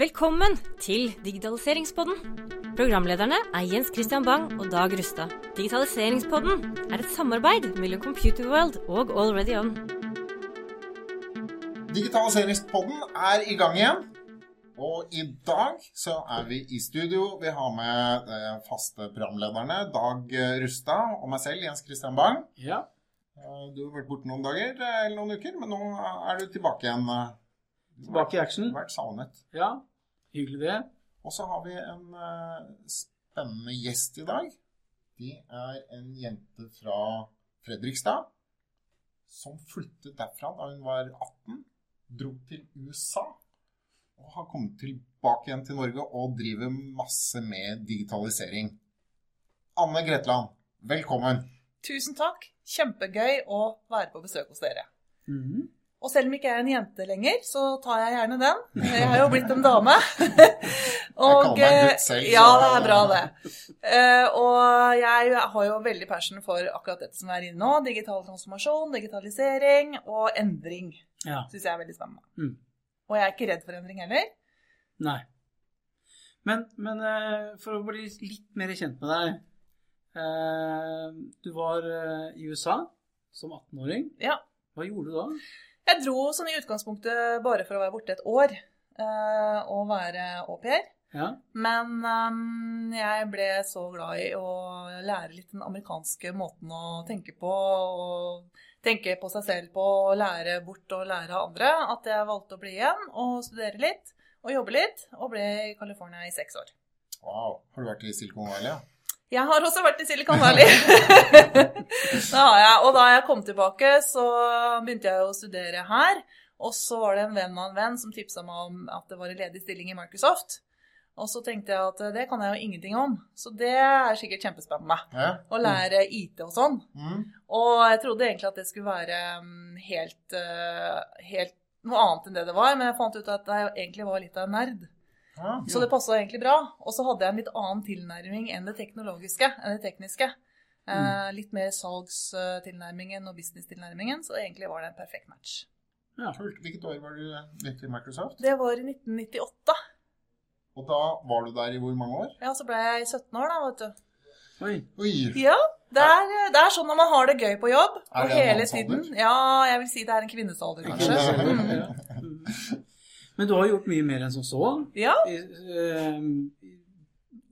Velkommen til Digitaliseringspodden. Programlederne er Jens Christian Bang og Dag Rustad. Digitaliseringspodden er et samarbeid mellom Computerworld og Already On. Digitaliseringspodden er i gang igjen. Og i dag så er vi i studio. Vi har med de faste programlederne Dag Rustad og meg selv, Jens Christian Bang. Ja. Eh, Du har vært borte noen dager eh, eller noen uker, men nå er du tilbake igjen. eh, Tilbake i action. Vært savnet. Ja, hyggelig det. Og så har vi en eh, spennende gjest i dag. De er en jente fra Fredrikstad som flyttet derfra da hun var 18, dro til USA og har kommet tilbake igjen til Norge og driver masse med digitalisering. Anne Gretland, velkommen. Tusen takk. Kjempegøy å være på besøk hos dere. Mhm. Og selv om ikke jeg er en jente lenger, så tar jeg gjerne den. Jeg har jo blitt en dame. Jeg kaller meg gutt selv, Ja, det er bra, det. Eh, Og jeg har jo veldig passion for akkurat dette som er inne nå. Digital transformasjon, digitalisering og endring. Ja. Syns jeg er veldig spennende. Mm. Og jeg er ikke redd for endring heller. Nei. Men, men eh, for å bli litt mer kjent med deg eh, Du var eh, i USA som 18-åring. Ja. Hva gjorde du da? Jeg dro sånn i utgangspunktet bare for å være borte et år uh, og være au pair. Ja. Men um, jeg ble så glad i å lære litt den amerikanske måten å tenke på, og tenke på seg selv på, og lære bort og lære av andre, at jeg valgte å bli igjen og studere litt og jobbe litt, og ble i California i seks år. Wow. Har du vært i Silicon Valley? Ja? Jeg har også vært i Silicon Valley. det har jeg. Og da jeg kom tilbake, så begynte jeg å studere her. Og så var det en venn av en venn som tipsa meg om at det var en ledig stilling i Microsoft. Og så tenkte jeg at det kan jeg jo ingenting om, så det er sikkert kjempespennende. Ja? Å lære IT og sånn. Mm. Og jeg trodde egentlig at det skulle være mm, helt, eh, helt noe annet enn det det var, men jeg fant ut at jeg egentlig var litt av en nerd. Ja. Så det passa egentlig bra. Og så hadde jeg en litt annen tilnærming enn det teknologiske, enn det tekniske. Eh, litt mer salgstilnærmingen og business-tilnærmingen, så egentlig var det en perfekt match. ja. Hvilket år var du begynte i Microsoft? Det var i 1998. Og da var du der i hvor mange år? Ja, så ble jeg 17 år, da, vet du. Oi. Oi. Ja, det er, det er sånn når man har det gøy på jobb, Er og det en hele mannsalder? tiden Ja, jeg vil si det er en kvinnesalder, kanskje. kvinnesalder. Mm. Men du har gjort mye mer enn som så. Ja, I, eh,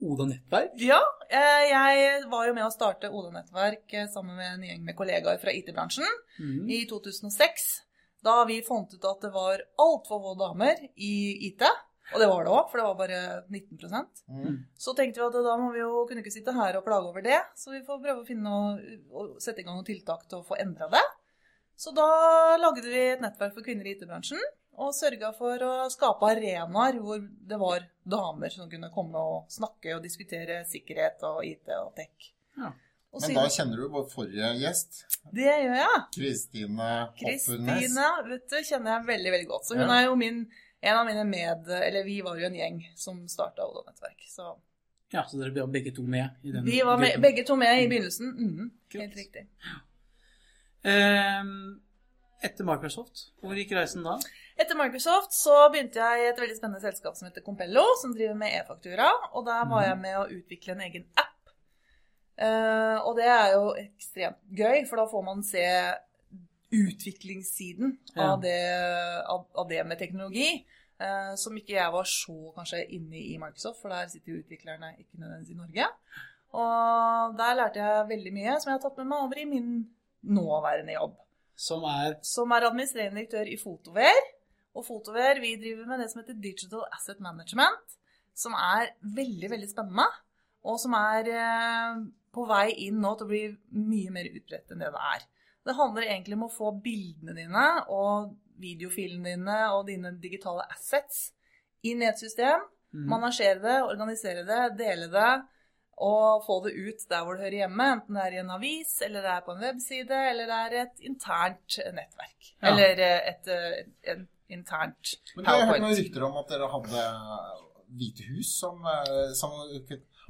Oda Nettverk. ja. eh, Jeg var jo med å starte Oda-nettverk eh, sammen med en gjeng med kollegaer fra IT-bransjen mm. i 2006. Da vi fant ut at det var altfor få damer i IT. Og det var det òg, for det var bare 19 Mm. Så tenkte vi at da må vi jo kunne ikke sitte her og klage over det, så vi får prøve å finne noe, å sette i gang noen tiltak til å få endra det. Så da lagde vi et nettverk for kvinner i IT-bransjen, og sørga for å skape arenaer hvor det var damer som kunne komme og snakke og diskutere sikkerhet og IT og tech. Ja. Og Men siden- da kjenner du vår forrige gjest, Det gjør jeg. Kristine Hoppenes. Kristine vet du, kjenner jeg veldig veldig godt. Så hun Ja. er jo min, en av mine med... Eller vi var jo en gjeng som starta Oda-nettverk. Så ja, så dere ble begge to med i den vi var med, begge to med i begynnelsen. Mm, helt riktig. riktig. Ehm, etter Microsoft, hvor gikk reisen da? Etter Microsoft så begynte jeg i et veldig spennende selskap som heter Compello, som driver med e-faktura. Og der var jeg med å utvikle en egen app. Eh, og det er jo ekstremt gøy, for da får man se utviklingssiden Ja. av, det, av, av det med teknologi. eh, som ikke jeg var så kanskje inne i Microsoft, for der sitter jo utviklerne ikke nødvendigvis i Norge. Og der lærte jeg veldig mye som jeg har tatt med meg over i min nåværende jobb Som er som er administrerende direktør i Fotover. Og Fotover, vi driver med det som heter Digital Asset Management, som er veldig, veldig spennende, og som er eh, på vei inn nå til å bli mye mer utbredt enn det det er. Det handler egentlig om å få bildene dine og videofilene dine og dine digitale assets inn i et system, Mm. manasjere det, organisere det, dele det, og få det ut der hvor det hører hjemme, enten det er i en avis, eller det er på en webside, eller det er et internt nettverk. Ja. Eller et, et, et, internt internt Men Jeg har hørt noen PowerPoint. rykter om at dere hadde Hvite hus som, eh, som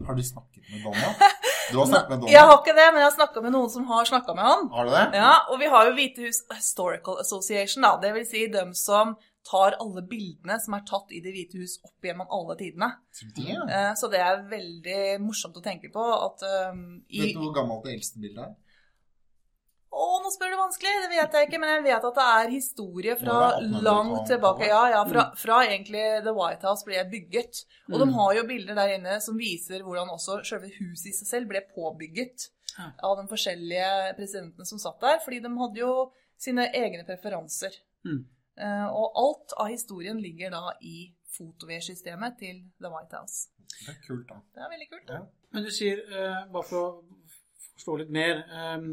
Har du snakket med Donald? Du har snakket med Jeg har ikke det, men jeg har snakka med noen som har snakka med han. Har du det? Ja, og vi har jo Hvite hus Historical Association, da. Det vil si dem som tar alle bildene som er tatt i Det hvite hus opp gjennom alle tidene. Så det, Eh, Så det er veldig morsomt å tenke på at um, i Vet du hvor gammelt det eldste bildet er? Å, nå spør du vanskelig! Det vet jeg ikke, men jeg vet at det er historie fra ja, er langt tilbake. Ja, ja, fra, fra egentlig The White House ble bygget. Og de Mm. har jo bilder der inne som viser hvordan også selve huset i seg selv ble påbygget Ja. av de forskjellige presidentene som satt der, fordi de hadde jo sine egne preferanser. Mm. Eh, og alt av historien ligger da i fotoversystemet til The White House. Det er kult, da. Det er veldig kult. Ja. Men du sier, eh, bare for å forstå litt mer um,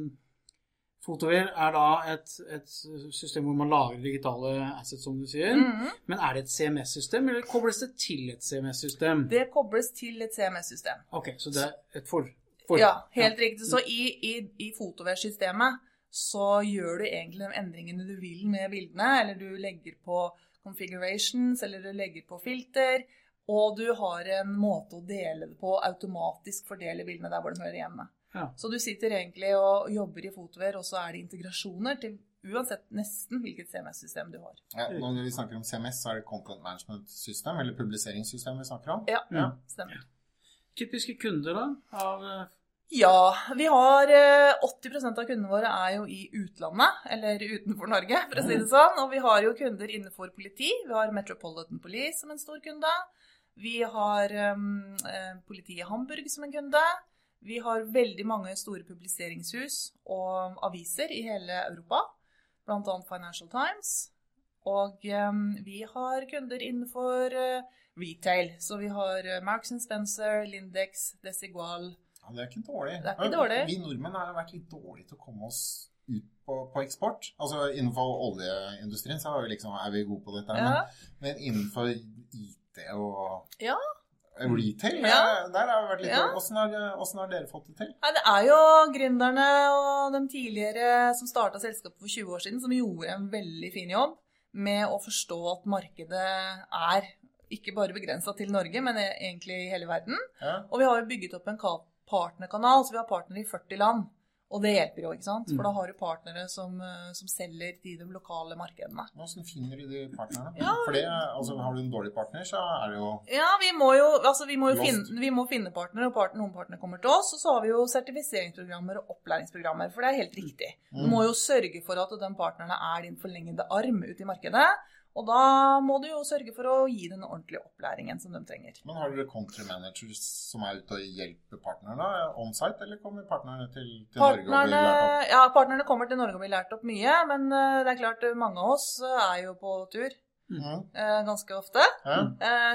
Fotover er da et, et system hvor man lagrer digitale assets, som du sier. Mhm. Men er det et CMS-system, eller kobles det til et CMS-system? Det kobles til et CMS-system. Ok, så det er et for... for Ja, helt riktig. Så i, i, i fotoversystemet så gjør du egentlig de endringene du vil med bildene, eller du legger på configurations, eller du legger på filter, og du har en måte å dele det på, automatisk fordele bildene der hvor de hører hjemme. Ja. Så du sitter egentlig og jobber i fotover, og så er det integrasjoner til uansett nesten hvilket CMS-system du har. Ja, når vi snakker om CMS, så er det Content Management System, eller publiseringssystem vi snakker om. Ja, Ja. stemmer. Typiske kunder, da? Av eh, Ja, vi har eh, 80% av kundene våre er jo i utlandet, eller utenfor Norge, for å si det sånn. Og vi har jo kunder innenfor politi. Vi har Metropolitan Police som en stor kunde. Vi har um, eh, politiet i Hamburg som en kunde. Vi har veldig mange store publiseringshus og aviser i hele Europa, bl.a. Financial Times. Og um, vi har kunder innenfor uh, retail, så vi har eh, Marks Spencer, Lindex, Desigual. Ja, det er ikke dårlig. Det er ikke dårlig. Vi nordmenn har vært litt dårlige til å komme oss ut på, på eksport. Altså Innenfor oljeindustrien så er vi, liksom, er vi gode på dette. Ja. Men, men innenfor IT og Ja. retail, Ja. der har vi vært litt Ja. Hvordan har, hvordan har dere fått det til? Nei, det er jo gründerne og de tidligere som starta selskapet for 20 år siden, som gjorde en veldig fin jobb med å forstå at markedet er ikke bare begrensa til Norge, men egentlig i hele verden. Ja. Og vi har jo bygget opp en ka- partnerkanal, så vi har partnere i 40 land. Og det hjelper jo, ikke sant? For Mm. da har du partnere som, eh, som selger i de lokale markedene. Hvordan finner du de partnerne? Ja. For det, altså, har du en dårlig partner, så er det jo Ja, vi må jo, altså vi må jo finne, vi må finne partnere, og partner, noen partnere kommer til oss. Og så har vi jo sertifiseringsprogrammer og opplæringsprogrammer, for det er helt riktig. Du Mm. må jo sørge for at de partnerne er din forlengede arm ut i markedet. Og da må du jo sørge for å gi den ordentlige opplæringen som de trenger. Men har dere country managers som er ute og hjelper partnerne on-site, eller kommer partnerne til, til Norge og blir lært opp? ja, partnerne kommer til Norge og blir lært opp mye, men eh, det er klart eh, mange av oss eh, er jo på tur mm. ganske ofte. Ja,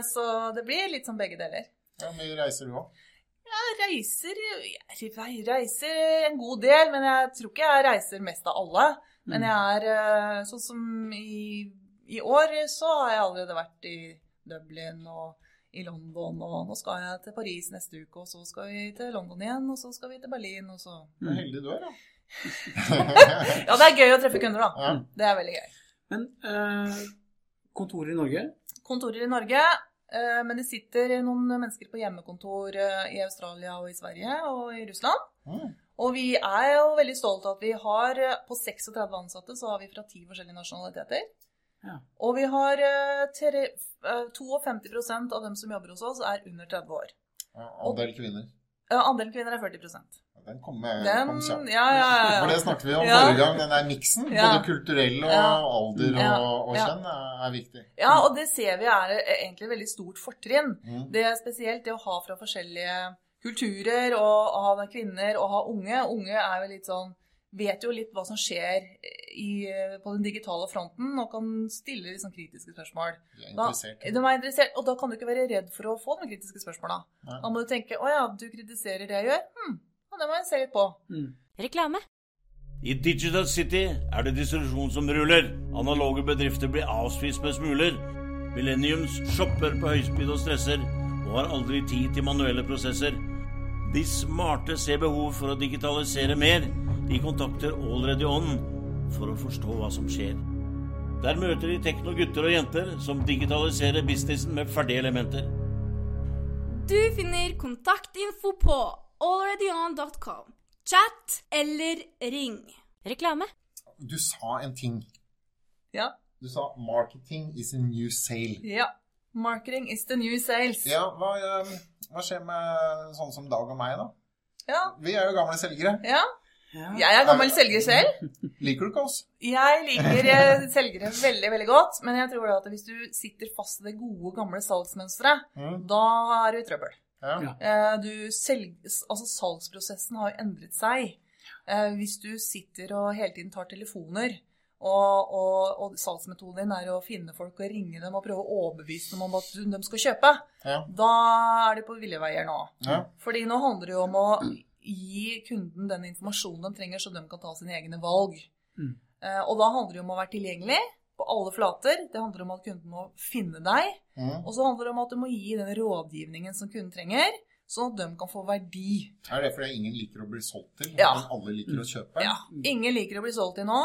Så det blir litt som begge deler. ja, mye reiser du òg. Jeg reiser, jeg reiser en god del, men jeg tror ikke jeg reiser mest av alle. Men jeg er sånn som i, i år, så har jeg allerede vært i Dublin og i London, og nå skal jeg til Paris neste uke, og så skal vi til London igjen, og så skal vi til Berlin, og så Så heldig du er, da. Ja, det er gøy å treffe kunder, da. Ja. Det er veldig gøy. Men eh, kontorer i Norge? Kontorer i Norge, eh, men det sitter noen mennesker på hjemmekontor eh, i Australia og i Sverige og i Russland. Mm. Og vi er jo veldig stolte av at vi har eh, på 36 ansatte så har vi fra ti forskjellige nasjonaliteter. Ja. Og vi har eh, tre, eh, 52 av dem som jobber hos oss, er under 30 år. Ja, Andel kvinner. Ja, Andelen kvinner er 40 Ja, Den kom, med, Den, kom kjapt. ja, ja, ja. For det snakket vi om forrige gang. Den der miksen, både kulturell og alder og, og kjønn, er, er viktig. Ja, og det ser vi er eh, egentlig et veldig stort fortrinn. Mm. Det er spesielt det å ha fra forskjellige kulturer, og ha kvinner og ha unge. Unge er jo litt sånn Vet jo litt hva som skjer i, på den digitale fronten, og kan stille liksom kritiske spørsmål. De er Da, de er interessert, og da kan du ikke være redd for å få de kritiske spørsmåla. Da må du tenke 'Å ja, du kritiserer det jeg gjør'. Hm, ja, det må jeg se litt på. Mm. Reklame. I Digital City er det distribusjon som ruller. Analoge bedrifter blir avspist med smuler. Millenniums shopper på høyspeed og stresser, og har aldri tid til manuelle prosesser. De smarte ser behov for å digitalisere mer. De kontakter Allready On for å forstå hva som skjer. Der møter de tekno-gutter og jenter som digitaliserer businessen med ferdige elementer. Du finner kontaktinfo på alreadyon.com. Chat eller ring. Reklame. Du sa en ting. Ja. Du sa 'marketing is a new sale'. Ja. Marketing is the new sales. Ja, hva, eh, hva skjer med sånne som Dag og meg, da? Ja. Vi er jo gamle selgere. ja. Ja. Jeg er gammel selger selv. Liker du ikke oss? Jeg liker selgere veldig, veldig godt, men jeg tror da at hvis du sitter fast i det gode, gamle salgsmønsteret, Mm. da er du i trøbbel. Ja. Eh, Du selg, altså salgsprosessen har jo endret seg. Eh, Hvis du sitter og hele tiden tar telefoner, og, og, og salgsmetoden din er å finne folk og ringe dem og prøve å overbevise dem om at de skal kjøpe, Ja. da er de på ville veier nå. Ja. Fordi nå handler det jo om å gi kunden den informasjonen de trenger, så de kan ta sine egne valg. Mm. Eh, Og da handler det om å være tilgjengelig på alle flater. Det handler om at kunden må finne deg. Mm. Og så handler det om at du må gi den rådgivningen som kunden trenger, sånn at de kan få verdi. Er det fordi ingen liker å bli solgt til, Ja. men alle liker å kjøpe? Ja, Ingen liker å bli solgt til nå.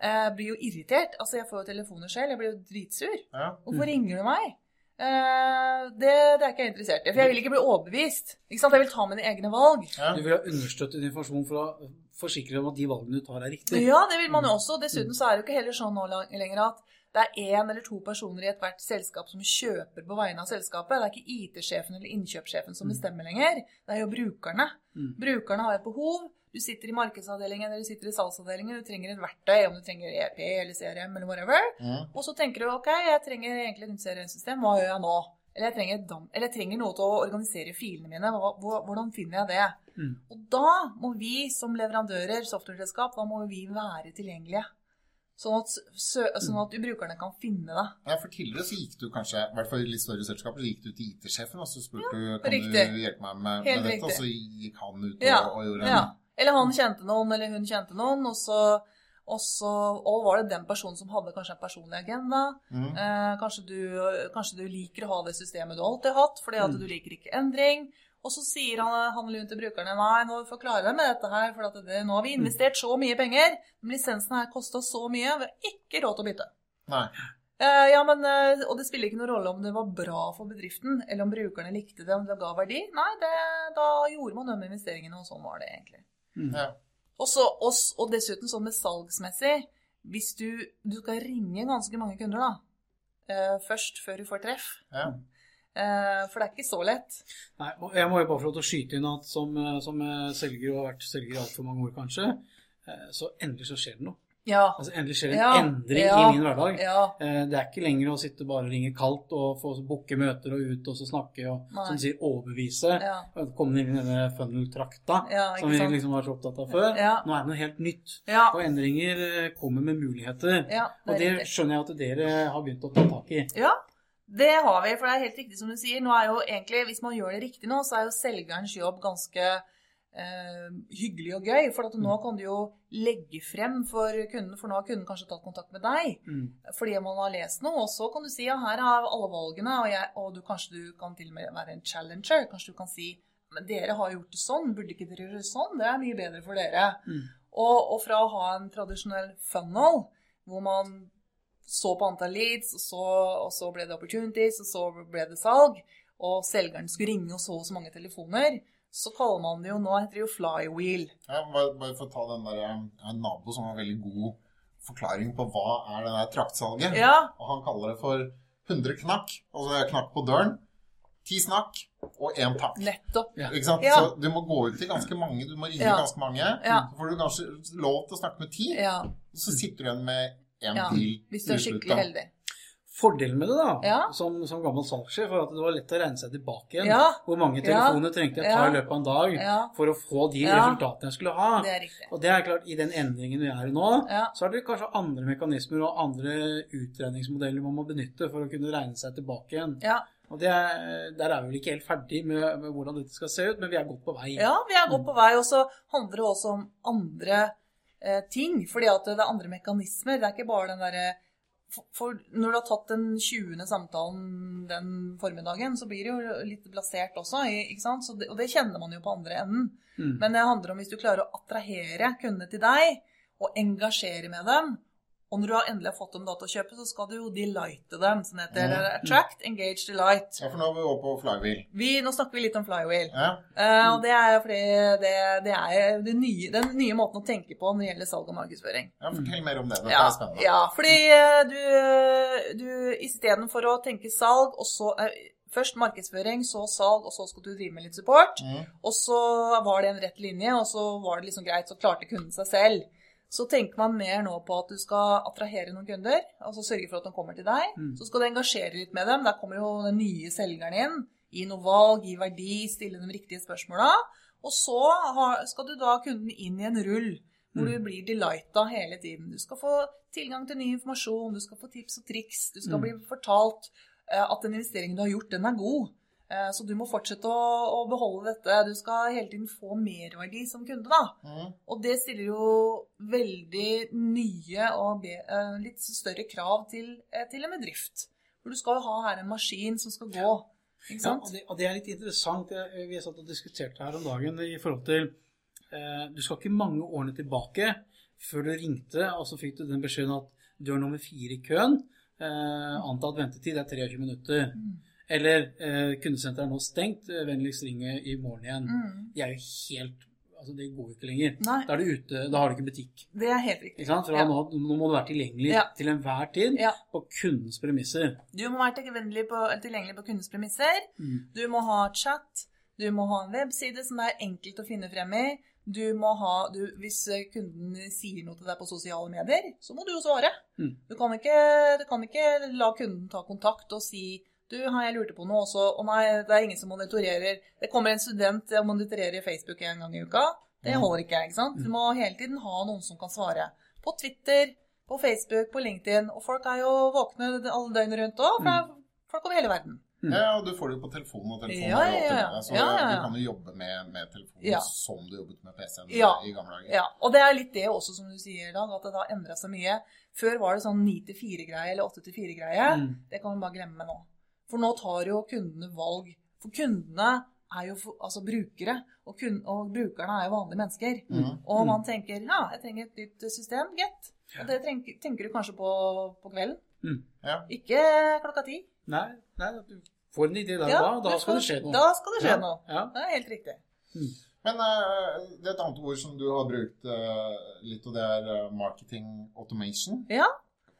Jeg blir jo irritert. Altså, jeg får jo telefoner selv. Jeg blir jo dritsur. Ja. Hvorfor ringer du meg? Eh, det, det er ikke jeg interessert i. For jeg vil ikke bli overbevist. Ikke sant? Jeg vil ta mine egne valg. Ja. Du vil ha understøttet informasjon for å forsikre deg om at de valgene du tar, er riktige. Ja, det vil man jo også. Dessuten så er det jo ikke heller sånn nå lenger at det er én eller to personer i ethvert selskap som kjøper på vegne av selskapet. Det er ikke IT-sjefen eller innkjøpssjefen som bestemmer lenger. Det er jo brukerne. Mm. Brukerne har et behov. Du sitter i markedsavdelingen eller du sitter i salgsavdelingen, du trenger et verktøy, om du trenger EP eller CRM eller whatever. Mm. Og så tenker du ok, jeg trenger egentlig et nytt CRM-system, hva gjør jeg nå? Eller jeg, trenger, eller jeg trenger noe til å organisere filene mine, hvordan finner jeg det? Mm. Og da må vi som leverandører, software-selskap, da må vi være tilgjengelige. Sånn at, sånn at brukerne kan finne det. Ja, for tidligere så gikk du kanskje, i hvert fall i litt større selskaper, så gikk du til IT-sjefen og så spurte du kan riktig. du hjelpe meg med, med dette, og så gikk han ut og, Ja, og gjorde ja. Eller han kjente noen, eller hun kjente noen, og så, og så og var det den personen som hadde kanskje en personlig agenda. mm. Eh, kanskje, du, kanskje du liker å ha det systemet du alltid har hatt, fordi at Mm. du liker ikke endring. Og så sier han, han til brukerne nei, nå forklarer jeg med dette her, for at det, nå har vi investert så mye penger. Men lisensen her kosta så mye, vi har ikke råd til å bytte. Nei. Eh, ja, men, eh, Og det spiller ikke noen rolle om det var bra for bedriften, eller om brukerne likte det, om det ga verdi. Nei, det, da gjorde man de investeringene, og sånn var det egentlig. Mm. Ja. Og, så, og, og dessuten sånn med salgsmessig Hvis du, du skal ringe ganske mange kunder da, uh, først før du får treff, Ja. uh, for det er ikke så lett. Nei, og jeg må jo bare få lov til å skyte inn at som, eh, som selger, og har vært selger i altfor mange år kanskje, eh, så endelig så skjer det noe. Ja. Altså endelig skjer en Ja, endring ja, i min hverdag. Ja. Eh, Det er ikke lenger å sitte bare og ringe kaldt og få booke møter og ut og så snakke og Nei. som du sier, overbevise. Komme inn i denne funnel-trakta som vi liksom var så opptatt av før. Nå er det noe helt nytt. Og endringer eh, kommer med muligheter. Ja, og det det er skjønner jeg at dere har begynt å ta tak i. Ja, det har vi, for det er helt riktig som du sier. Nå er jo egentlig, Hvis man gjør det riktig nå, så er jo selgerens jobb ganske eh, hyggelig og gøy. For at nå kan du jo legge frem for kunden, for nå har kunden kanskje tatt kontakt med deg. Mm. Fordi man har lest noe, og så kan du si ja, her er alle valgene, og, jeg, og du, kanskje du kan til og med være en challenger. Kanskje du kan si men dere har gjort det sånn, burde ikke dere gjøre det sånn? Det er mye bedre for dere. Mm. Og, og fra å ha en tradisjonell funnel, hvor man så på antall leads, og så, og så ble det opportunities, og så ble det salg, og selgeren skulle ringe og så så mange telefoner, så kaller man det jo nå heter det jo flywheel. Ja, bare, bare for å ta den der har en nabo som har veldig god forklaring på hva er det der traktsalget. Ja, Og han kaller det for 100 knakk. Altså knakk på døren, 10 snakk og én takk. nettopp. Ja. Ikke sant? Ja. Så du må gå ut til ganske mange, du må ringe Ja. ganske mange. Ja. Så får du kanskje lov til å snakke med ti, Ja, og så sitter du igjen med én Ja, til hvis du er skikkelig heldig. Fordelen med det, da, Ja. som, som gammel salgssjef, var at det var lett å regne seg tilbake igjen. Ja. Hvor mange telefoner trengte jeg ta i løpet av en dag for å få de resultatene jeg skulle ha. Det. Og det er klart, i den endringen vi er i nå, så er det kanskje andre mekanismer og andre utregningsmodeller man må benytte for å kunne regne seg tilbake igjen. Ja. Og det er, der er vi vel ikke helt ferdig med, med hvordan dette skal se ut, men vi er godt på vei. Ja, vi er godt på vei. Og så handler det også om andre eh, ting. Fordi at det er andre mekanismer. Det er ikke bare den derre for, når du har tatt den 20. samtalen den formiddagen, så blir det jo litt blasert også. Ikke sant? Så det, og det kjenner man jo på andre enden. Mm. Men det handler om hvis du klarer å attrahere kundene til deg, og engasjere med dem, Og når du har endelig fått dem da til å kjøpe, så skal du jo delighte dem, Sånn det heter. Mm. Attract, engage, delight. Ja, for nå er vi over på flywheel. Vi, nå snakker vi litt om flywheel. Ja. Uh, og det er fordi det, det er det nye, den nye måten å tenke på når det gjelder salg og markedsføring. ja, fortell mer om det. Dette Ja, er spennende. ja fordi eh, du, du istedenfor å tenke salg, og så uh, Først markedsføring, så salg, og så skal du drive med litt support. Mm. Og så var det en rett linje, og så var det liksom greit, så klarte kunden seg selv. Så tenker man mer nå på at du skal attrahere noen kunder, altså sørge for at de kommer til deg. Mm. Så skal du engasjere litt med dem. Der kommer jo den nye selgeren inn. Gi noe valg, gi verdi, stille de riktige spørsmåla. Og så skal du da kunden inn i en rull hvor Mm. du blir delighta hele tiden. Du skal få tilgang til ny informasjon, du skal få tips og triks, du skal Mm. bli fortalt eh, at den investeringen du har gjort, den er god. Eh, Så du må fortsette å, å beholde dette. Du skal hele tiden få merverdi som kunde, da. Mm. Og det stiller jo veldig nye og be, eh, litt større krav til, eh, til en bedrift. For du skal jo ha her en maskin som skal gå. Ikke Ja, og, det, og det er litt interessant. Vi satt og diskuterte her om dagen i forhold til eh, Du skal ikke mange årene tilbake før du ringte, og så fikk du den beskjeden at du er nummer fire i køen. Eh, antatt ventetid er 23 minutter. Mm. Eller eh, kundesenteret er nå stengt, eh, vennligst ring i morgen igjen. Mm. De er jo helt Altså, det går jo ikke lenger. Nei, Da er du ute, da har du ikke butikk. det er helt riktig. For Ja. nå, nå må du være tilgjengelig Ja. til enhver tid Ja. på kundens premisser. Du må være tilgjengelig på, tilgjengelig på kundens premisser. Mm. Du må ha chat. Du må ha en webside som er enkelt å finne frem i. Du må ha, du, hvis eh, kunden sier noe til deg på sosiale medier, så må du jo svare. Mm. Du, kan ikke, du kan ikke la kunden ta kontakt og si du, har jeg lurte på noe også? Å nei, det er ingen som monitorerer. Det kommer en student og monitorerer Facebook en gang i uka. Det Mm. holder ikke, ikke sant? Du må hele tiden ha noen som kan svare. På Twitter, på Facebook, på LinkedIn. Og folk er jo våkne alle døgnet rundt òg, er folk over hele verden. Mm. Ja, og du får det jo på telefonen, og telefonen Ja, ja, ja. Så Ja, ja, du kan jo jobbe med, med telefonen Ja. som du jobbet med PC-en Ja. i gamle dager. Ja, og det er litt det også, som du sier, Dag, at det har endra seg mye. Før var det sånn 9-4-greie eller 8-4-greie. Mm. Det kan man bare glemme nå. For nå tar jo kundene valg. For kundene er jo for, altså brukere, og, kun, og brukerne er jo vanlige mennesker. Mm. Og Mm. man tenker ja, jeg trenger et nytt system, get. Og det tenker, tenker du kanskje på på kvelden. Ja. Ikke klokka ti. Nei, nei, du får en idé der Ja, da. Da skal, skal det skje noe. Da skal det skje Ja, noe. Ja. Det er helt riktig. Men uh, det er et annet ord som du har brukt uh, litt, og det er uh, marketing automation. Ja.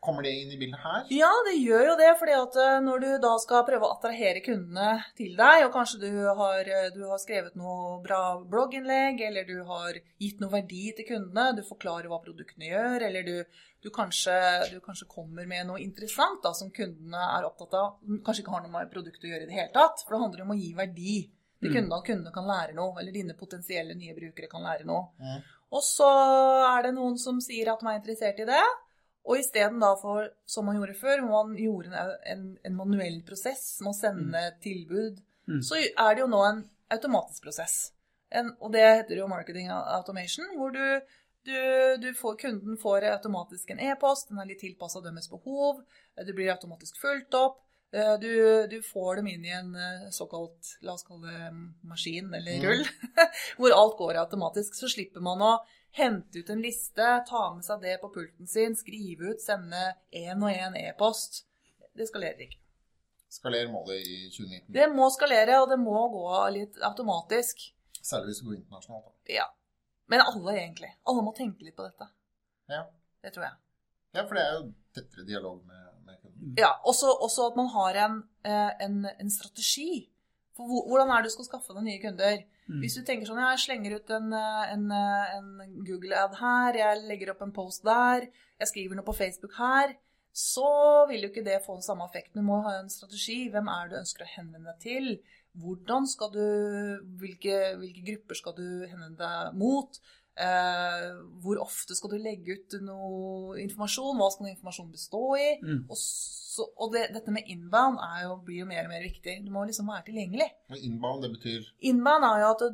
Kommer det inn i bildet her? Ja, det gjør jo det, fordi at eh, når du da skal prøve å attrahere kundene til deg, og kanskje du har, eh, du har skrevet noe bra blogginnlegg, eller du har gitt noe verdi til kundene, du forklarer hva produktene gjør, eller du, du, kanskje, du kanskje kommer med noe interessant da, som kundene er opptatt av, kanskje ikke har noe med produktet å gjøre i det hele tatt, for det handler om å gi verdi til Mm. kundene, at kundene kan lære noe, eller dine potensielle nye brukere kan lære noe. Mm. Og så er det noen som sier at de er interessert i det. Og isteden da for, som man gjorde før, hvor man gjorde en, en, en manuell prosess med å sende tilbud, Mm. så er det jo nå en automatisk prosess. En, og det heter jo marketing automation, hvor du, du, du får, kunden får automatisk en e-post, den er litt tilpassa deres behov, du blir automatisk fulgt opp. Eh, Du, du får dem inn i en eh, såkalt, la oss kalle det mm, maskin eller Mm. rull, hvor alt går automatisk. Så slipper man å hente ut en liste, ta med seg det på pulten sin, skrive ut, sende én og én e-post. Det skalerer ikke. Skaler må det i 2019. Det må skalere, og det må gå litt automatisk. Særlig hvis du går internasjonalt. Da. Ja. Men alle, egentlig. Alle må tenke litt på dette. Ja. Det tror jeg. ja, for det er jo tettere dialog med. Ja, også, også at man har en, eh, en, en strategi. For hvordan er det du skal skaffe deg nye kunder? Mm. Hvis du tenker sånn, jeg slenger ut en, eh, en, eh, en Google-ad her, jeg legger opp en post der, jeg skriver noe på Facebook her, så vil jo ikke det få den samme effekten. Du må ha en strategi. Hvem er det du ønsker å henvende deg til? Hvordan skal du, hvilke, hvilke grupper skal du henvende deg mot? Eh, hvor ofte skal du legge ut noe informasjon? Hva skal den informasjonen bestå i? Mm. Og, så, og det, dette med inbound er jo, blir jo mer og mer viktig. Du må liksom være tilgjengelig. Og inbound, det betyr Inbound er jo at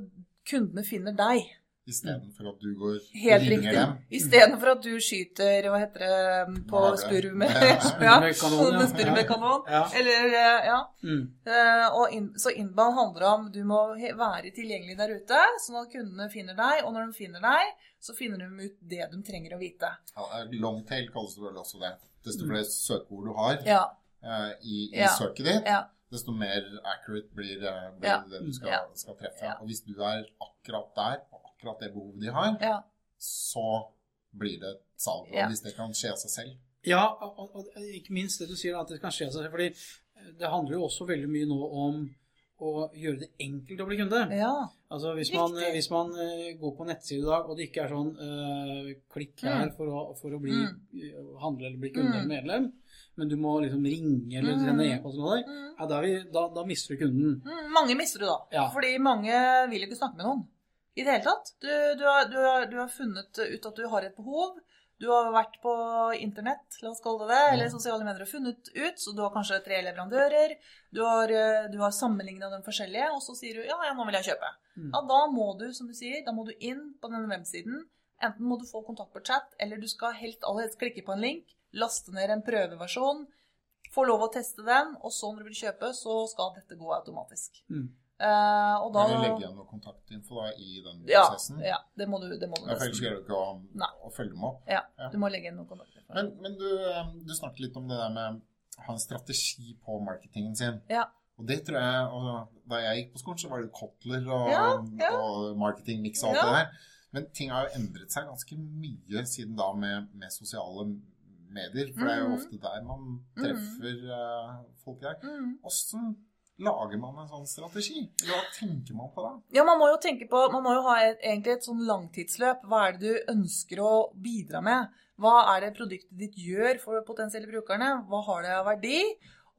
kundene finner deg. Istedenfor at du går Helt ringer riktig. dem. Istedenfor at du skyter, hva heter det, på Hage. spurv med Ja. ja, Med kanon, ja. spurv med kanon. Ja. Eller, eh, ja. Mm. Eh, Og inn, så inbound handler om du må være tilgjengelig der ute, sånn at kundene finner deg. Og når de finner deg, så finner de ut det de trenger å vite. Ja, Longtail kalles det vel også det. Desto flere søkeord du har Ja, eh, i, i Ja. søket ditt, ja, desto mer accurate blir, eh, blir Ja. det du skal, Ja. skal treffe. Ja. Og hvis du er akkurat der, på akkurat det behovet de har, ja. så blir det et salg. Ja. hvis det kan skje av seg selv. Ja, og, og, og ikke minst det du sier, at det kan skje av seg. selv. fordi det handler jo også veldig mye nå om å gjøre det enkelt å bli kunde. ja. Altså hvis man, hvis man eh, går på nettside i dag, og det ikke er sånn øh, klikk her for å, for å bli Mm. eh, handle eller bli kunde Mm. eller medlem, men du må liksom ringe eller Mm. sende e-post og noe der, ja, da, er vi, da, da mister du kunden. Mm, mange mister du da. Ja. Fordi mange vil ikke snakke med noen i det hele tatt. Du, du, har, du, har, du har funnet ut at du har et behov. Du har vært på internett, la oss kalle det det, eller sosiale medier og funnet ut, så du har kanskje tre leverandører. Du har, eh, du har sammenligna dem forskjellige, og så sier du ja, ja, nå vil jeg kjøpe. Mm. Ja, da må du, som du sier, da må du inn på denne websiden. Enten må du få kontakt på chat, eller du skal helt aller helst klikke på en link, laste ned en prøveversjon, få lov å teste den, og så når du vil kjøpe, så skal dette gå automatisk. Mm. Eh, og da Kan du legge igjen noe kontaktinfo da, i den prosessen? ja, det må du, det må du Ja, ellers greier du ikke å, å følge dem opp. Ja, Ja. du må legge igjen noen kontaktinfo. Men, men du, eh, du snakket litt om det der med å ha en strategi på marketingen sin. Ja. Og det tror jeg, og Da jeg gikk på skolen, så var det Kotler og, Ja, ja. og marketingmiks og alt det der. Men ting har jo endret seg ganske mye siden da med, med sosiale medier. For det er jo Mhm. ofte der man treffer eh, folk dag Mm. Åssen lager man en sånn strategi? Hva tenker man på da? Ja, man må jo tenke på Man må jo ha et, egentlig et sånn langtidsløp. Hva er det du ønsker å bidra med? Hva er det produktet ditt gjør for potensielle brukerne? Hva har det av verdi?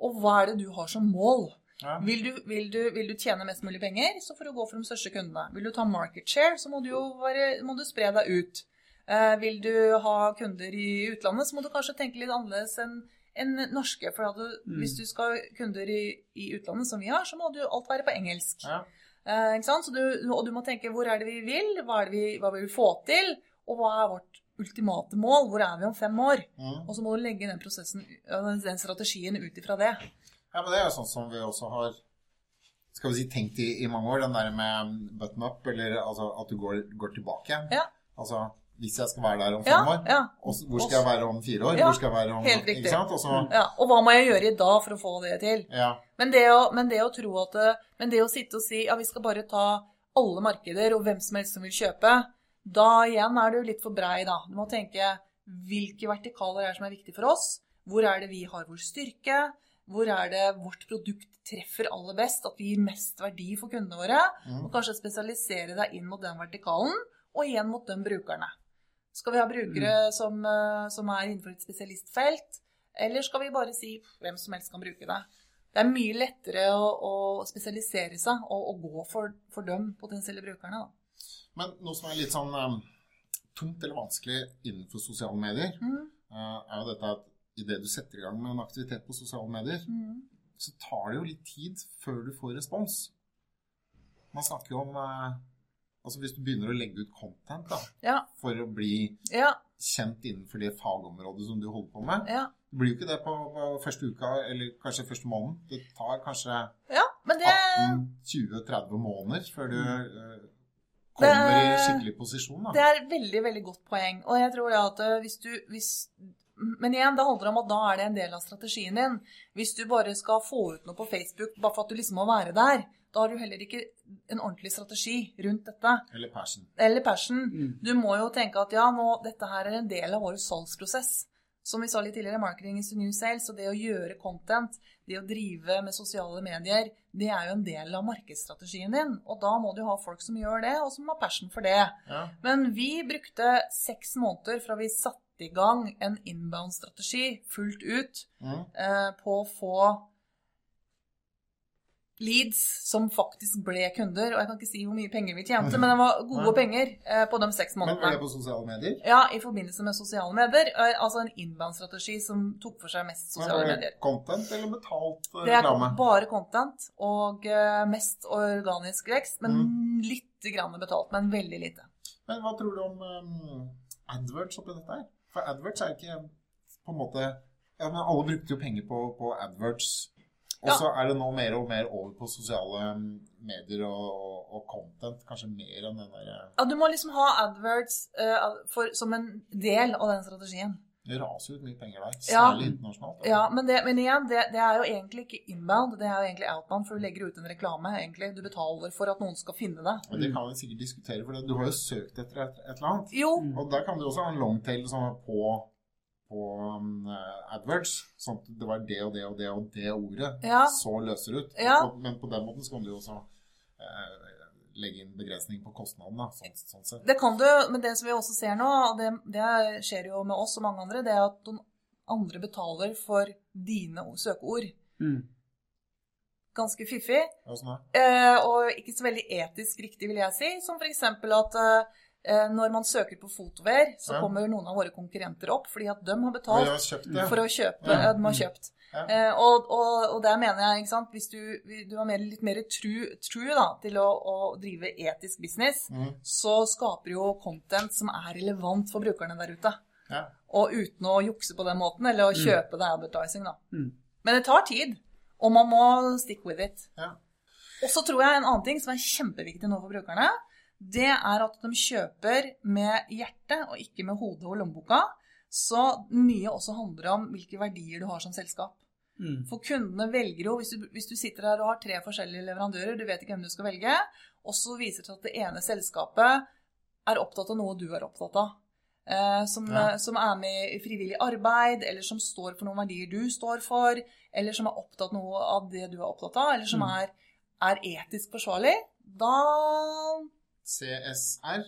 Og hva er det du har som mål? Ja. Vil du, vil, du, vil du tjene mest mulig penger, så får du gå for de største kundene. Vil du ta market share, så må du jo være, må du spre deg ut. Eh, vil du ha kunder i utlandet, så må du kanskje tenke litt annerledes enn enn norske. For du, Mm. hvis du skal ha kunder i, i utlandet, som vi har, så må du alt være på engelsk. Ja. Eh, ikke sant? Så du, og du må tenke hvor er det vi vil, hva, vi, hva vil vi få til, og hva er vårt ultimate mål, hvor er vi om fem år? Mm. Og så må du legge den den strategien ut ifra det. Ja, men det er jo sånn som vi også har skal vi si, tenkt i, i mange år, den der med button up, eller altså at du går, går tilbake. Ja. Altså, hvis jeg skal være der om Ja, fem år, ja. Også, hvor skal jeg være om fire år? Ja, hvor skal jeg være om, helt riktig. Ikke sant? Og Ja, og hva må jeg gjøre i dag for å få det til? ja, Men det å, men det å tro at Men det å sitte og si ja, vi skal bare ta alle markeder og hvem som helst som vil kjøpe, da igjen er du litt for brei, da. Du må tenke hvilke vertikaler er det som er viktig for oss? Hvor er det vi har vår styrke? Hvor er det vårt produkt treffer aller best? At vi gir mest verdi for kundene våre? Mm. Og kanskje spesialisere deg inn mot den vertikalen, og igjen mot de brukerne. Skal vi ha brukere som, eh, som er innenfor et spesialistfelt, eller skal vi bare si hvem som helst kan bruke det? Det er mye lettere å, å spesialisere seg og, og gå for, for de potensielle brukerne. Da. Men noe som er litt sånn um, tungt eller vanskelig innenfor sosiale medier, Mm, uh, er jo dette at idet du setter i gang med en aktivitet på sosiale medier, mm. så tar det jo litt tid før du får respons. Man snakker jo om uh, Altså hvis du begynner å legge ut content da, Ja, for å bli ja, kjent innenfor det fagområdet som du holder på med. ja. Det blir jo ikke det på, på første uka, eller kanskje første måneden. Det tar kanskje ja. Det 18-20-30 måneder før du mm. kommer Det- i skikkelig posisjon. Da. Det er et veldig, veldig godt poeng. Og jeg tror at eh, hvis du hvis, Men igjen, det handler om at da er det en del av strategien din. Hvis du bare skal få ut noe på Facebook bare for at du liksom må være der, da har du heller ikke en ordentlig strategi rundt dette. Eller passion. Eller passion. Mm. Du må jo tenke at ja, nå, dette her er en del av vår salgsprosess. Som vi sa litt tidligere, marketing is the new sales. Og det å gjøre content, det å drive med sosiale medier, det er jo en del av markedsstrategien din. Og da må du ha folk som gjør det, og som har passion for det. Ja. Men vi brukte seks måneder fra vi satte i gang en inbound-strategi fullt ut Mm. eh, på å få leads som faktisk ble kunder. Og jeg kan ikke si hvor mye penger vi tjente, men det var gode penger eh, på de seks månedene. Men var det på sosiale medier? Ja, i forbindelse med sosiale medier. eh, Altså en inbound-strategi som tok for seg mest Men sosiale medier. det content eller betalt reklame? Det er reklame? bare content og eh, mest organisk vekst, men Mm. litt grann betalt, men veldig lite. Men hva tror du om um, AdWords oppi dette her? For AdWords er ikke på en måte Ja, men alle brukte jo penger på, på AdWords. Og Ja. så er det nå mer og mer over på sosiale um, medier og, og, content. Kanskje mer enn den der Ja, du må liksom ha adverts uh, for, som en del av den strategien. Det raser ut mye penger der. Ja. Særlig internasjonalt. da. Ja, men, det, men igjen, det, det er jo egentlig ikke inbound, det er jo egentlig outbound, for du legger ut en reklame, egentlig. Du betaler for at noen skal finne det. Men det kan vi sikkert diskutere, for du har jo søkt etter et, et eller annet. Jo, Og der kan du også ha en longtail sånn på, på um, AdWords. Sånn at det var det og det og det og det ordet. Ja. Så løser ut. Ja. Men på den måten så kan du jo også eh, legge inn begrensning på kostnadene. Sånn, sånn sett. det kan du, men det som vi også ser nå, og det, det skjer jo med oss og mange andre, det er at de andre betaler for dine søkeord. Mm. Ganske fiffig. Ja, sånn. Eh, og ikke så veldig etisk riktig, vil jeg si. Som f.eks. at eh, når man søker på fotover, så Ja. kommer noen av våre konkurrenter opp fordi at de har betalt har kjøpt det. for å kjøpe. Ja. De har kjøpt. Ja. Eh, og, og, og der mener jeg, ikke sant, hvis du, du har mer, litt mer true, true da, til å, å drive etisk business, mm. så skaper jo content som er relevant for brukerne der ute. Ja. Og uten å jukse på den måten, eller å kjøpe det advertising, da. Mm. Men det tar tid, og man må stick with it. Ja. Og så tror jeg en annen ting som er kjempeviktig nå for brukerne, det er at de kjøper med hjertet og ikke med hodet og lommeboka. Så mye også handler om hvilke verdier du har som selskap. Mm. For kundene velger jo, hvis du, hvis du sitter her og har tre forskjellige leverandører, du vet ikke hvem du skal velge, og så viser det seg at det ene selskapet er opptatt av noe du er opptatt av. Eh, som, Ja. som er med i frivillig arbeid, eller som står for noen verdier du står for, eller som er opptatt noe av det du er opptatt av, eller som Mm. er, er etisk forsvarlig, da CSR.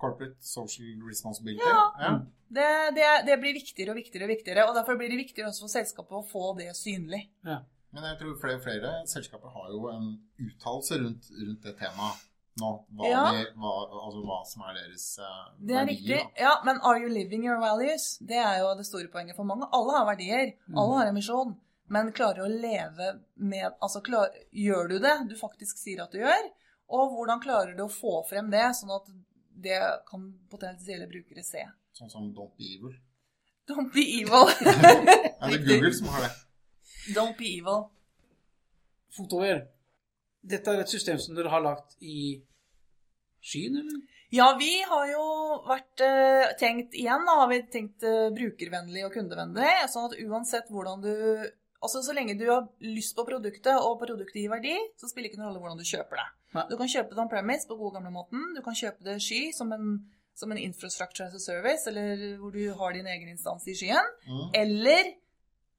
Corporate Social Responsibility. Ja. Ja. det, det, det blir viktigere og viktigere og viktigere, og derfor blir det viktigere også for selskapet å få det synlig. Men jeg tror flere og flere selskaper har jo en uttalelse rundt, rundt det temaet nå. Hva, Ja. de, hva, altså hva som er deres verdier. Det er verdier, riktig. da. Ja, men are you living your values? Det er jo det store poenget for mange. Alle har verdier. Alle har en misjon. Men klarer du å leve med Altså, klar, gjør du det du faktisk sier at du gjør? Og hvordan klarer du å få frem det, sånn at det kan potensielle brukere se? Sånn som Don't Be Evil. Don't be evil. er det Google som har det. Don't be evil. Fotover. Dette er et system som dere har lagt i skyen, eller? Ja, vi har jo vært eh, tenkt igjen, da har vi tenkt eh, brukervennlig og kundevennlig. Sånn at uansett hvordan du Altså så lenge du har lyst på produktet, og produktet gir verdi, så spiller ikke noen rolle hvordan du kjøper det. Nei. Du kan kjøpe det on premise på gode gamle måten. Du kan kjøpe det sky som en, som en infrastructure as a service, eller hvor du har din egen instans i skyen. Mm. Eller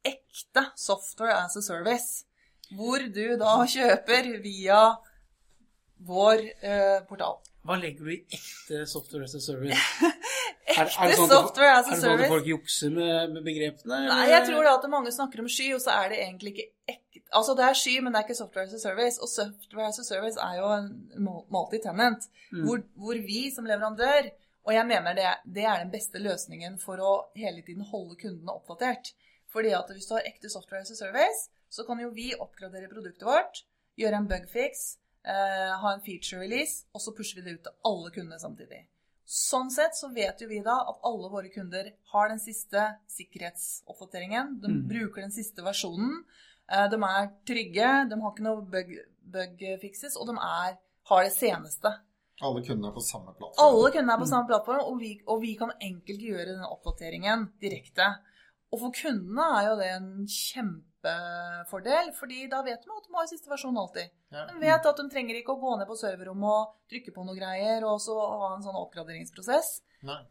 ekte software as a service, hvor du da kjøper via vår eh, portal. Hva legger du i ekte software as a service? Er- er det sånn at- software as Er det sånn at folk jukser med, med begrepene? Nei, jeg tror da at mange snakker om sky, og så er det egentlig ikke ekte Altså, det er sky, men det er ikke software as a service. Og software as a service er jo en mul- multi-tenant, Mm. hvor, hvor vi som leverandør Og jeg mener det, det er den beste løsningen for å hele tiden holde kundene oppdatert. Fordi at hvis du har ekte software as a service, så kan jo vi oppgradere produktet vårt, gjøre en bugfix, eh, ha en feature release, og så pusher vi det ut til alle kundene samtidig. Sånn sett så vet jo vi da at alle våre kunder har den siste sikkerhetsoppdateringen. De Mm. bruker den siste versjonen. Eh, De er trygge, de har ikke noe bug, bug-fixes, og de er, har det seneste. Alle kundene er på samme plattform. Alle kundene er på samme plattform, og vi, og vi kan enkelt gjøre den oppdateringen direkte. Og for kundene er jo det en kjempefordel, fordi da vet de at de har siste versjon alltid. Ja. De vet at de trenger ikke å gå ned på serverrommet og trykke på noe greier, og så ha en sånn oppgraderingsprosess.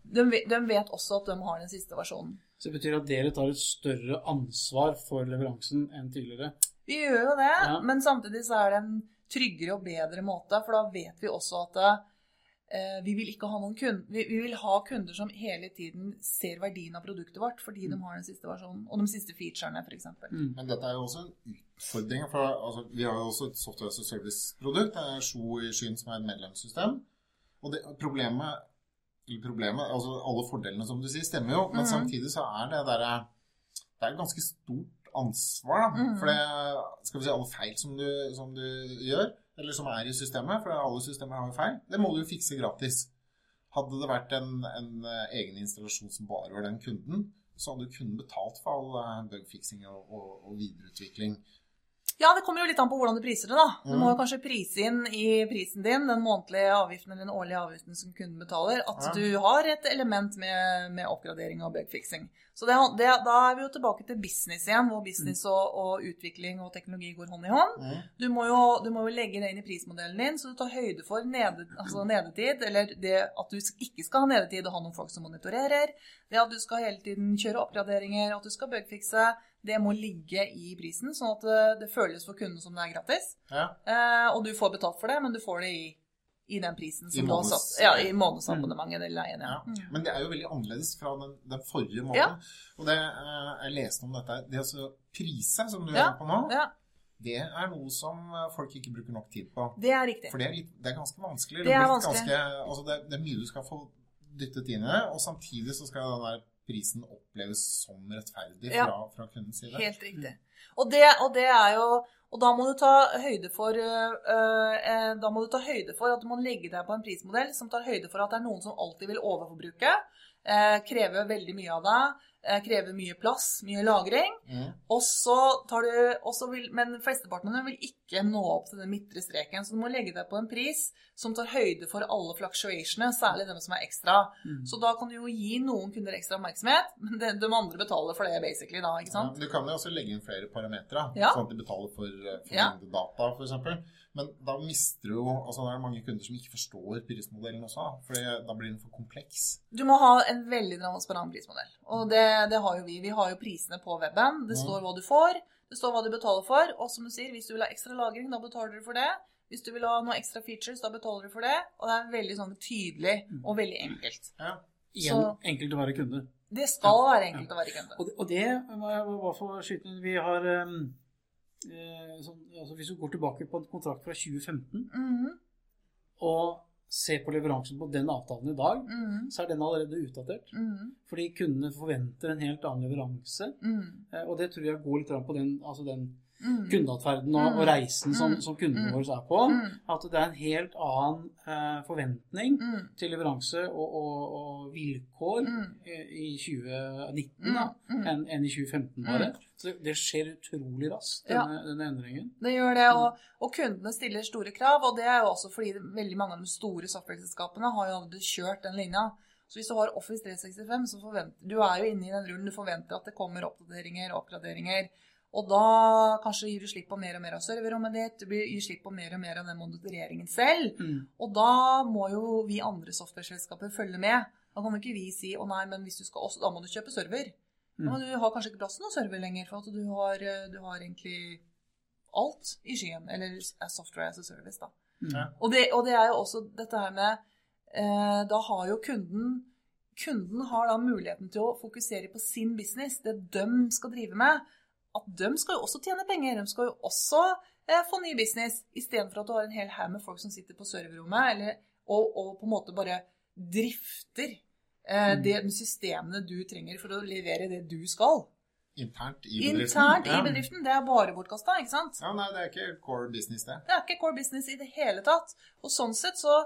De, de vet også at de har den siste versjonen. Så det betyr at dere tar et større ansvar for leveransen enn tidligere? Vi gjør jo det, Ja. men samtidig så er det en tryggere og bedre måte, for da vet vi også at vi vil ikke ha noen kunder, vi, vi vil ha kunder som hele tiden ser verdien av produktet vårt, fordi de har den siste versjonen, og de siste featurene, for eksempel. Mm. Men dette er jo også en utfordring. For altså, vi har jo også et software as a service-produkt. Det er Sjo i skyen som er et medlemssystem. Og det, problemet, eller problemet altså Alle fordelene som du sier, stemmer jo. Men mm. samtidig så er det der, Det er et ganske stort ansvar, da. mm. For det Skal vi si alle feil som du, som du gjør, eller som er i systemet, for alle systemer har jo feil, det må du jo fikse gratis. Hadde det vært en, en eh, egen installasjon som bare var den kunden, så hadde du kun betalt for all bugfiksing og, og, og videreutvikling. Ja, det kommer jo litt an på hvordan du priser det, da. Du Mm. må jo kanskje prise inn i prisen din den månedlige avgiften eller den årlige avgiften som kunden betaler, at du har et element med, med oppgradering og bugfixing. Så det, det, da er vi jo tilbake til business igjen, hvor business og, og utvikling og teknologi går hånd i hånd. Mm. Du må, jo, du må jo legge det inn i prismodellen din, så du tar høyde for nede, altså nedetid, eller det at du ikke skal ha nedetid og ha noen folk som monitorerer, det at du skal hele tiden kjøre oppgraderinger, at du skal bugfixe, det må ligge i prisen, sånn at det, det føles for kunden som det er gratis. Ja. Eh, og du får betalt for det, men du får det i, i den prisen I som du har måneds- satt. Ja, i månedsabonnementet eller leien. Ja. Mm. Men det er jo veldig annerledes fra den, den forrige måneden. Og det, eh, jeg leste om dette, det å prise, som du gjør på nå, ja, det er noe som eh, folk ikke bruker nok tid på. det er riktig. For det er, litt, det er ganske vanskelig. Det er vanskelig. Ganske, altså det, det er mye du skal få dyttet inn i det, og samtidig så skal den der prisen oppleves som rettferdig Ja. fra, fra kundens side. Helt riktig. Og det, og det er jo Og da må du ta høyde for øh, øh, Da må du ta høyde for at du må legge deg på en prismodell som tar høyde for at det er noen som alltid vil overforbruke, øh, kreve veldig mye av deg, eh, kreve mye plass, mye lagring. Mm. Og så tar du også vil, Men flesteparten vil ikke nå opp til den midtre streken. Så du må legge deg på en pris som tar høyde for alle fluctuationene, særlig dem som er ekstra. Mm. Så da kan du jo gi noen kunder ekstra oppmerksomhet, men de, de andre betaler for det, basically, da. ikke sant? Ja, du kan jo også legge inn flere parametere, Ja. sånn at de betaler for, eh, for Ja. data, f.eks. Men da mister du jo altså Det er mange kunder som ikke forstår prismodellen også, for da blir den for kompleks. Du må ha en veldig transparent prismodell. Og det, det har jo vi. Vi har jo prisene på weben. Det Mm. står hva du får, det står hva du betaler for. Og som du sier, hvis du vil ha ekstra lagring, da betaler du for det. Hvis du vil ha noen ekstra features, da betaler du for det. Og det er veldig sånn tydelig og veldig enkelt. Ja. Igjen Så- enkelt å være kunde. Det skal være enkelt å være kunde. Og det, og det må jeg bare få skyte inn. Vi har um, eh, sånn, altså Hvis du går tilbake på en kontrakt fra 2015 Mhm, og ser på leveransen på den avtalen i dag, mm. så er den allerede utdatert. Mm. Fordi kundene forventer en helt annen leveranse. mhm, Eh, Og det tror jeg går litt på den, altså den mhm. kundeatferden og, og reisen som, Mm. som kundene Mm. våre er på. Mm. At det er en helt annen eh, forventning til leveranse og, og, og vilkår Mm. i 2019 da, enn enn i 2015 bare. Så det, det skjer utrolig raskt, Ja. denne, denne endringen. Det gjør det, og, og kundene stiller store krav. Og det er jo også fordi veldig mange av de store software-selskapene har jo aldri kjørt den linja. Så hvis du har Office 365, så forventer du er jo inne i den rullen. Du forventer at det kommer oppdateringer og oppgraderinger. Og da kanskje gir du slipp på mer og mer av serverrommet ditt. Du gir slipp på mer og mer av den monitoreringen selv. Mm. Og da må jo vi andre software-selskaper følge med. Da kan jo ikke vi si å nei, men hvis du skal også, da må du kjøpe server. Mm. Men du har kanskje ikke plass til noen server lenger, for at du har, eh, du har egentlig alt i skyen. Eller software as a service, da. Mm. Og det, og det er jo også dette her med eh, Da har jo kunden Kunden har da muligheten til å fokusere på sin business, det de skal drive med. At de skal jo også tjene penger. De skal jo også eh, få ny business. Istedenfor at du har en hel haug med folk som sitter på serverrommet eller, og, og på en måte bare drifter eh, Mm. de systemene du trenger for å levere det du skal. Internt i bedriften. Internt i bedriften. Det er bare bortkasta, ikke sant? Ja, nei, det er ikke core business, det. Det er ikke core business i det hele tatt. Og sånn sett så,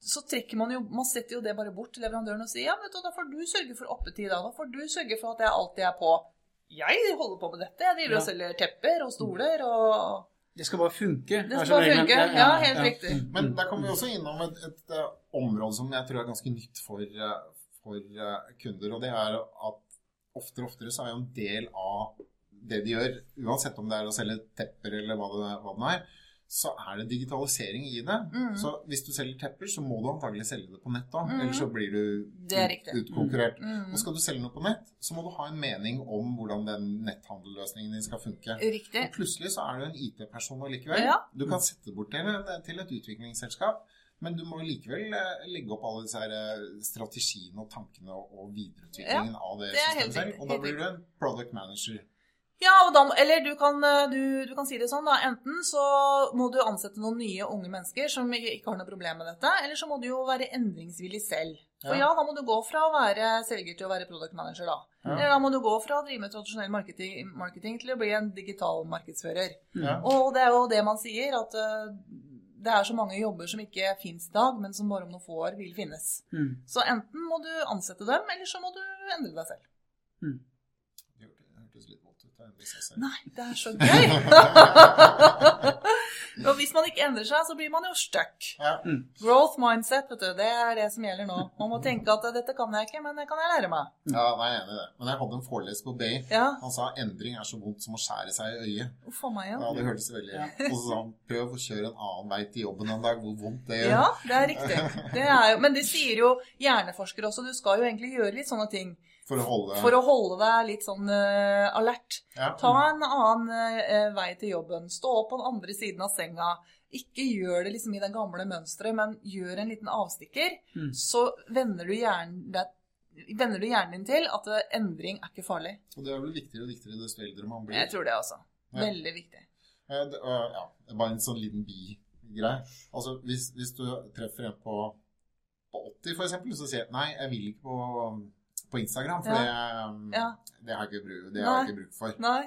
så trekker man jo Man setter jo det bare bort til leverandøren og sier ja, vet du, da får du sørge for oppetid, da. Da får du sørge for at jeg alltid er på. Jeg holder på med dette. Jeg driver og Ja. selger tepper og stoler og Det skal bare funke. Det skal bare funke. Ja, helt riktig. Mm. Men der kommer vi også innom et, et, eh, område som jeg tror er ganske nytt for, eh, for eh, kunder, og det er at oftere og oftere så er jo en del av det de gjør, uansett om det er å selge tepper eller hva det, hva det er, så er det digitalisering i det. Mm. Så hvis du selger tepper, så må du antagelig selge det på nett òg, Mm. ellers så blir du Det er ut, utkonkurrert. mm, Og skal du selge noe på nett, så må du ha en mening om hvordan den netthandelløsningen din skal funke. Riktig. Og plutselig så er du en IT-person allikevel. Ja. Du kan sette bort til, til et utviklingsselskap, men du må likevel eh, legge opp alle disse her eh, strategiene og tankene og, videreutviklingen videreutviklingen av det, det systemet selv. Og da blir du en product manager. Ja, og da, eller du kan, eh, du, du kan si det sånn, da. Enten så må du ansette noen nye unge mennesker som ikke ikke har noe problem med dette, eller så må du jo være endringsvillig selv. For Ja. ja, da må du gå fra å være selger til å være product manager, da. Ja. Eller da må du gå fra å drive med tradisjonell marketing, marketing til å bli en digital markedsfører. Ja. Og det er jo det man sier, at eh, det er så mange jobber som ikke fins i dag, men som bare om noen få år vil finnes. Mm. Så enten må du ansette dem, eller så må du endre deg selv. Mm. Det hørte- det hørtes litt selv. Nei, det er så gøy! Og hvis man ikke endrer seg, så blir man jo stuck. Ja. Growth mindset, vet du, det er det som gjelder nå. Man må tenke at dette kan jeg ikke, men det kan jeg lære meg. ja, nei, jeg er enig i det. Men jeg hadde en foreleser på Bay. Ja, Han sa endring er så vondt som å skjære seg i øyet. uff a meg, Ja, ja. det hørtes veldig Og så sa han prøv å kjøre en annen vei til jobben en dag, hvor vondt det gjør. Ja, det er riktig. Det er jo, men det sier jo hjerneforskere også. Du skal jo egentlig gjøre litt sånne ting For å holde for å holde deg litt sånn uh, alert. ja. Ta en annen uh, vei til jobben. Stå opp på den andre siden av senga. Ikke gjør det liksom i det gamle mønsteret, men gjør en liten avstikker. Mm. Så venner du, hjernen, deg- venner du hjernen din til at eh, endring er ikke farlig. Og det er vel viktigere og viktigere desto eldre man blir. Jeg tror det også. Ja. Veldig viktig. Ja, det- øh, ja, det er bare en sånn liten bi-greie. Altså, hvis, hvis du treffer en på, på 80, for eksempel, så sier jeg nei, jeg vil ikke på, på Instagram, for det, um, Ja. det har jeg ikke det har jeg ikke bruk for. Nei.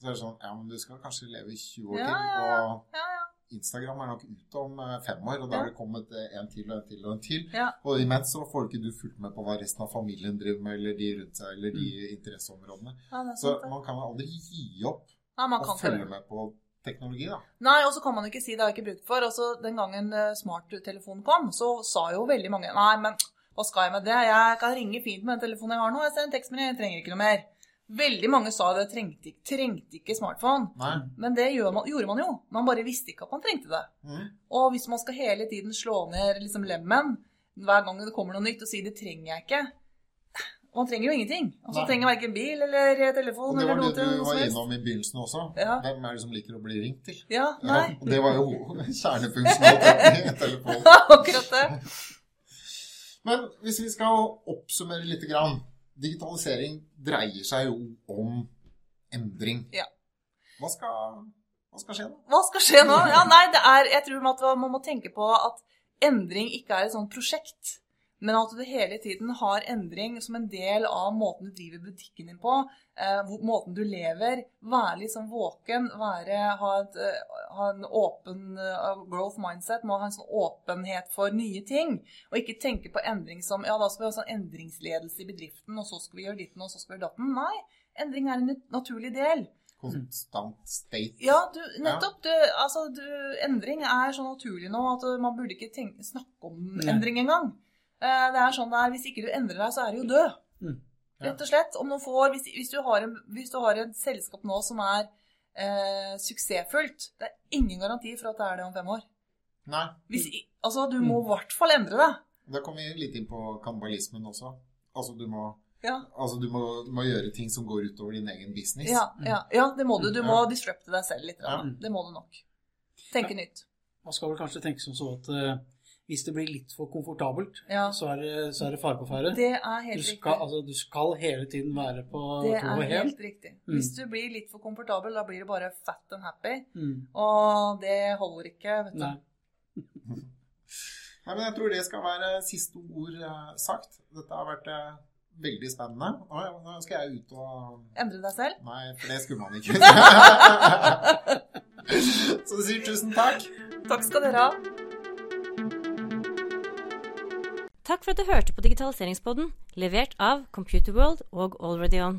Så er det sånn, ja, men du skal kanskje leve 20 år Ja, til, ja, ja. og Ja, ja. Instagram er nok ute om eh, fem år, og da har det kommet eh, en til og en til og en til. Og imens så får ikke du fulgt med på hva resten av familien driver med, eller de rundt seg, eller de Mm. interesseområdene. ja er Så man kan aldri gi opp og følge med på teknologi, da. Nei, og så kan man ikke si det har jeg ikke brukt for. Altså, den gangen eh, smarttelefonen kom, så sa jo veldig mange Nei, men hva skal jeg med det? Jeg kan ringe fint med den telefonen jeg har nå. Jeg ser en tekst, men jeg trenger ikke noe mer. Veldig mange sa det trengte, trengte ikke smartphone. Nei. Men det man, gjorde man jo. Man bare visste ikke at man trengte det. Mm. Og hvis man skal hele tiden slå ned liksom lemmen hver gang det kommer noe nytt og si 'det trenger jeg ikke' Man trenger jo ingenting. Altså, man trenger verken bil eller Og telefon det eller var noe det du var innom i begynnelsen også. Ja. Hvem er det som liker å bli ringt til? Ja, Ja, nei. Ja, det var jo kjernefunksjonaliteten i telefonen. Akkurat det. Men hvis vi skal oppsummere litt grann. Digitalisering dreier seg jo om endring. Ja. Hva skal, hva skal skje nå? Hva skal skje nå? Ja, nei, det er, jeg tror at man må tenke på at endring ikke er et sånt prosjekt, men at du hele tiden har endring som en del av måten du driver butikken din på, eh, måten du lever, være litt sånn våken, være, ha, et, eh, ha en åpen eh, growth mindset, må ha en sånn åpenhet for nye ting, og ikke tenke på endring som, ja, da skal vi ha sånn endringsledelse i bedriften, og så skal vi gjøre ditten, og så skal vi gjøre datten. Nei, endring er en naturlig del. Konstant state. Ja, du, nettopp. Du, altså, du, endring er så naturlig nå at man burde ikke tenke, snakke om endring engang. Eh, det er sånn det er, Hvis ikke du endrer deg, så er du jo død. Mm. Rett og slett. Om noen får, hvis, hvis, du har en, hvis du har et selskap nå som er eh, suksessfullt, det er ingen garanti for at det er det om fem år. Nei. Hvis, altså, Du må i hvert fall endre deg. Da kommer vi litt inn på kannibalismen også. Altså du må, Ja, altså, du må, må gjøre ting som går utover din egen business. ja, ja, ja det må du. Du må Ja. disrupte deg selv litt. Ja. Det må du nok. Tenke nytt. Man skal vel kanskje tenke som så at eh, hvis det blir litt for komfortabelt, Ja. så, er det, så er det fare på ferde. Det er Du skal, riktig. altså, du skal hele tiden være på Det to er og hel. helt riktig. Mm. Hvis du blir litt for komfortabel, da blir du bare fat and happy. Mm. Og det holder ikke, vet du. Nei. Nei, men jeg tror det skal være siste ord eh, sagt. Dette har vært eh, veldig spennende. Nå skal jeg ut og Endre deg selv. Nei, for det skulle man ikke. Så du sier tusen takk. Takk skal dere ha. Takk for at du hørte på Digitaliseringspodden, levert av Computerworld og Already On.